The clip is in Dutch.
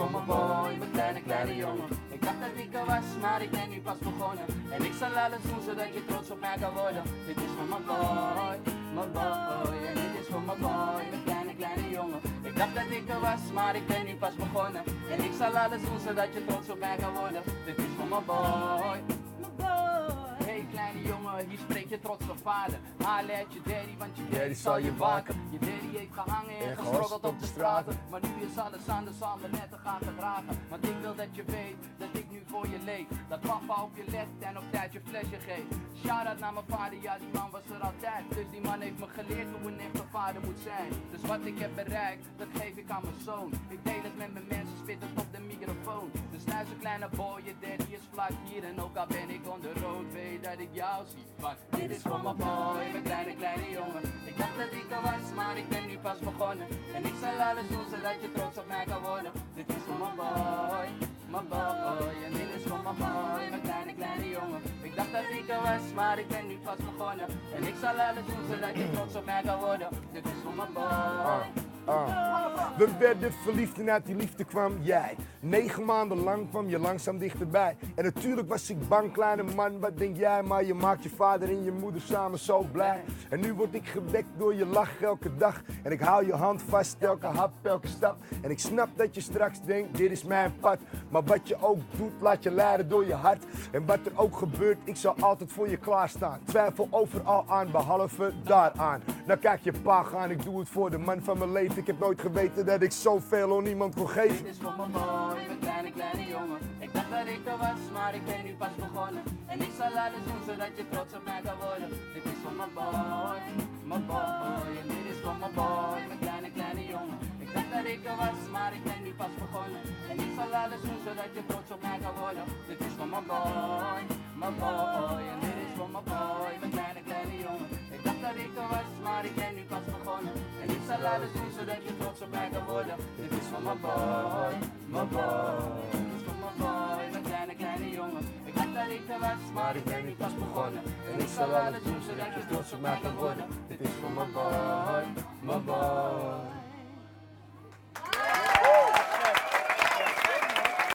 voor mijn boy, mijn kleine, kleine jongen. Ik dacht dat ik er was, maar ik ben nu pas begonnen. En ik zal alles doen zodat je trots op mij kan worden. Dit is voor mijn boy, mijn boy. En dit is voor mijn boy, mijn kleine, kleine jongen. Ik dacht dat ik er was, maar ik ben nu pas begonnen. En ik zal alles doen zodat je trots op mij kan worden. Dit is voor mijn boy, mijn boy. Hier spreekt je trotse vader. Haal uit je daddy, want je daddy zal je waken. Je daddy heeft gehangen en gestroggeld op de straten. Maar nu is alles anders, zal me net te gaan gedragen. Want ik wil dat je weet dat ik nu voor je leef. Dat papa op je let en op tijd je flesje geeft. Shout out naar mijn vader, ja die man was er altijd. Dus die man heeft me geleerd hoe een echte vader moet zijn. Dus wat ik heb bereikt, dat geef ik aan mijn zoon. Ik deel het met mijn mensen, spit het op de microfoon. Dus luister kleine boy, je daddy vlak hier. En ook al ben ik on the road, weet dat ik jou zie. Want dit is voor mijn boy, mijn kleine, kleine jongen. Ik dacht dat ik er was, maar ik ben nu pas begonnen. En ik zal alles doen zodat je trots op mij kan worden. Dit is voor mijn boy, mijn boy. En dit is voor mijn boy, mijn kleine, kleine jongen. Ik dacht dat ik er was, maar ik ben nu pas begonnen. En ik zal alles doen zodat je trots op mij kan worden. Dit is voor mijn boy. We werden verliefd en uit die liefde kwam jij. Negen maanden lang kwam je langzaam dichterbij. En natuurlijk was ik bang, kleine man, wat denk jij? Maar je maakt je vader en je moeder samen zo blij. En nu word ik gewekt door je lach elke dag. En ik hou je hand vast, elke hap, elke stap. En ik snap dat je straks denkt, dit is mijn pad. Maar wat je ook doet, laat je leiden door je hart. En wat er ook gebeurt, ik zal altijd voor je klaarstaan. Twijfel overal aan, behalve daaraan. Nou kijk je pa gaan, ik doe het voor de man van mijn leven. Ik heb nooit geweten dat ik zoveel aan niemand kon geven. Dit is voor mijn boy, mijn kleine, kleine jongen. Ik dacht dat ik er was, maar ik ben nu pas begonnen. En ik zal alles doen zodat je trots op mij kan worden. Dit is voor mijn boy, mijn boy. En dit is voor mijn boy, mijn kleine, kleine jongen. Ik dacht dat ik er was, maar ik ben nu pas begonnen. En ik zal alles doen zodat je trots op mij kan worden. Dit is voor mijn boy, mijn boy. En ik zal alles doen zodat je trots op mij kan worden. Dit is voor mijn boy, mijn boy. Dit is voor mijn boy, mijn kleine, kleine jongen. Ik dacht dat ik er was, maar ik ben nu pas begonnen. En ik zal alles doen zodat je trots op mij kan worden. Dit is voor mijn boy, mijn boy.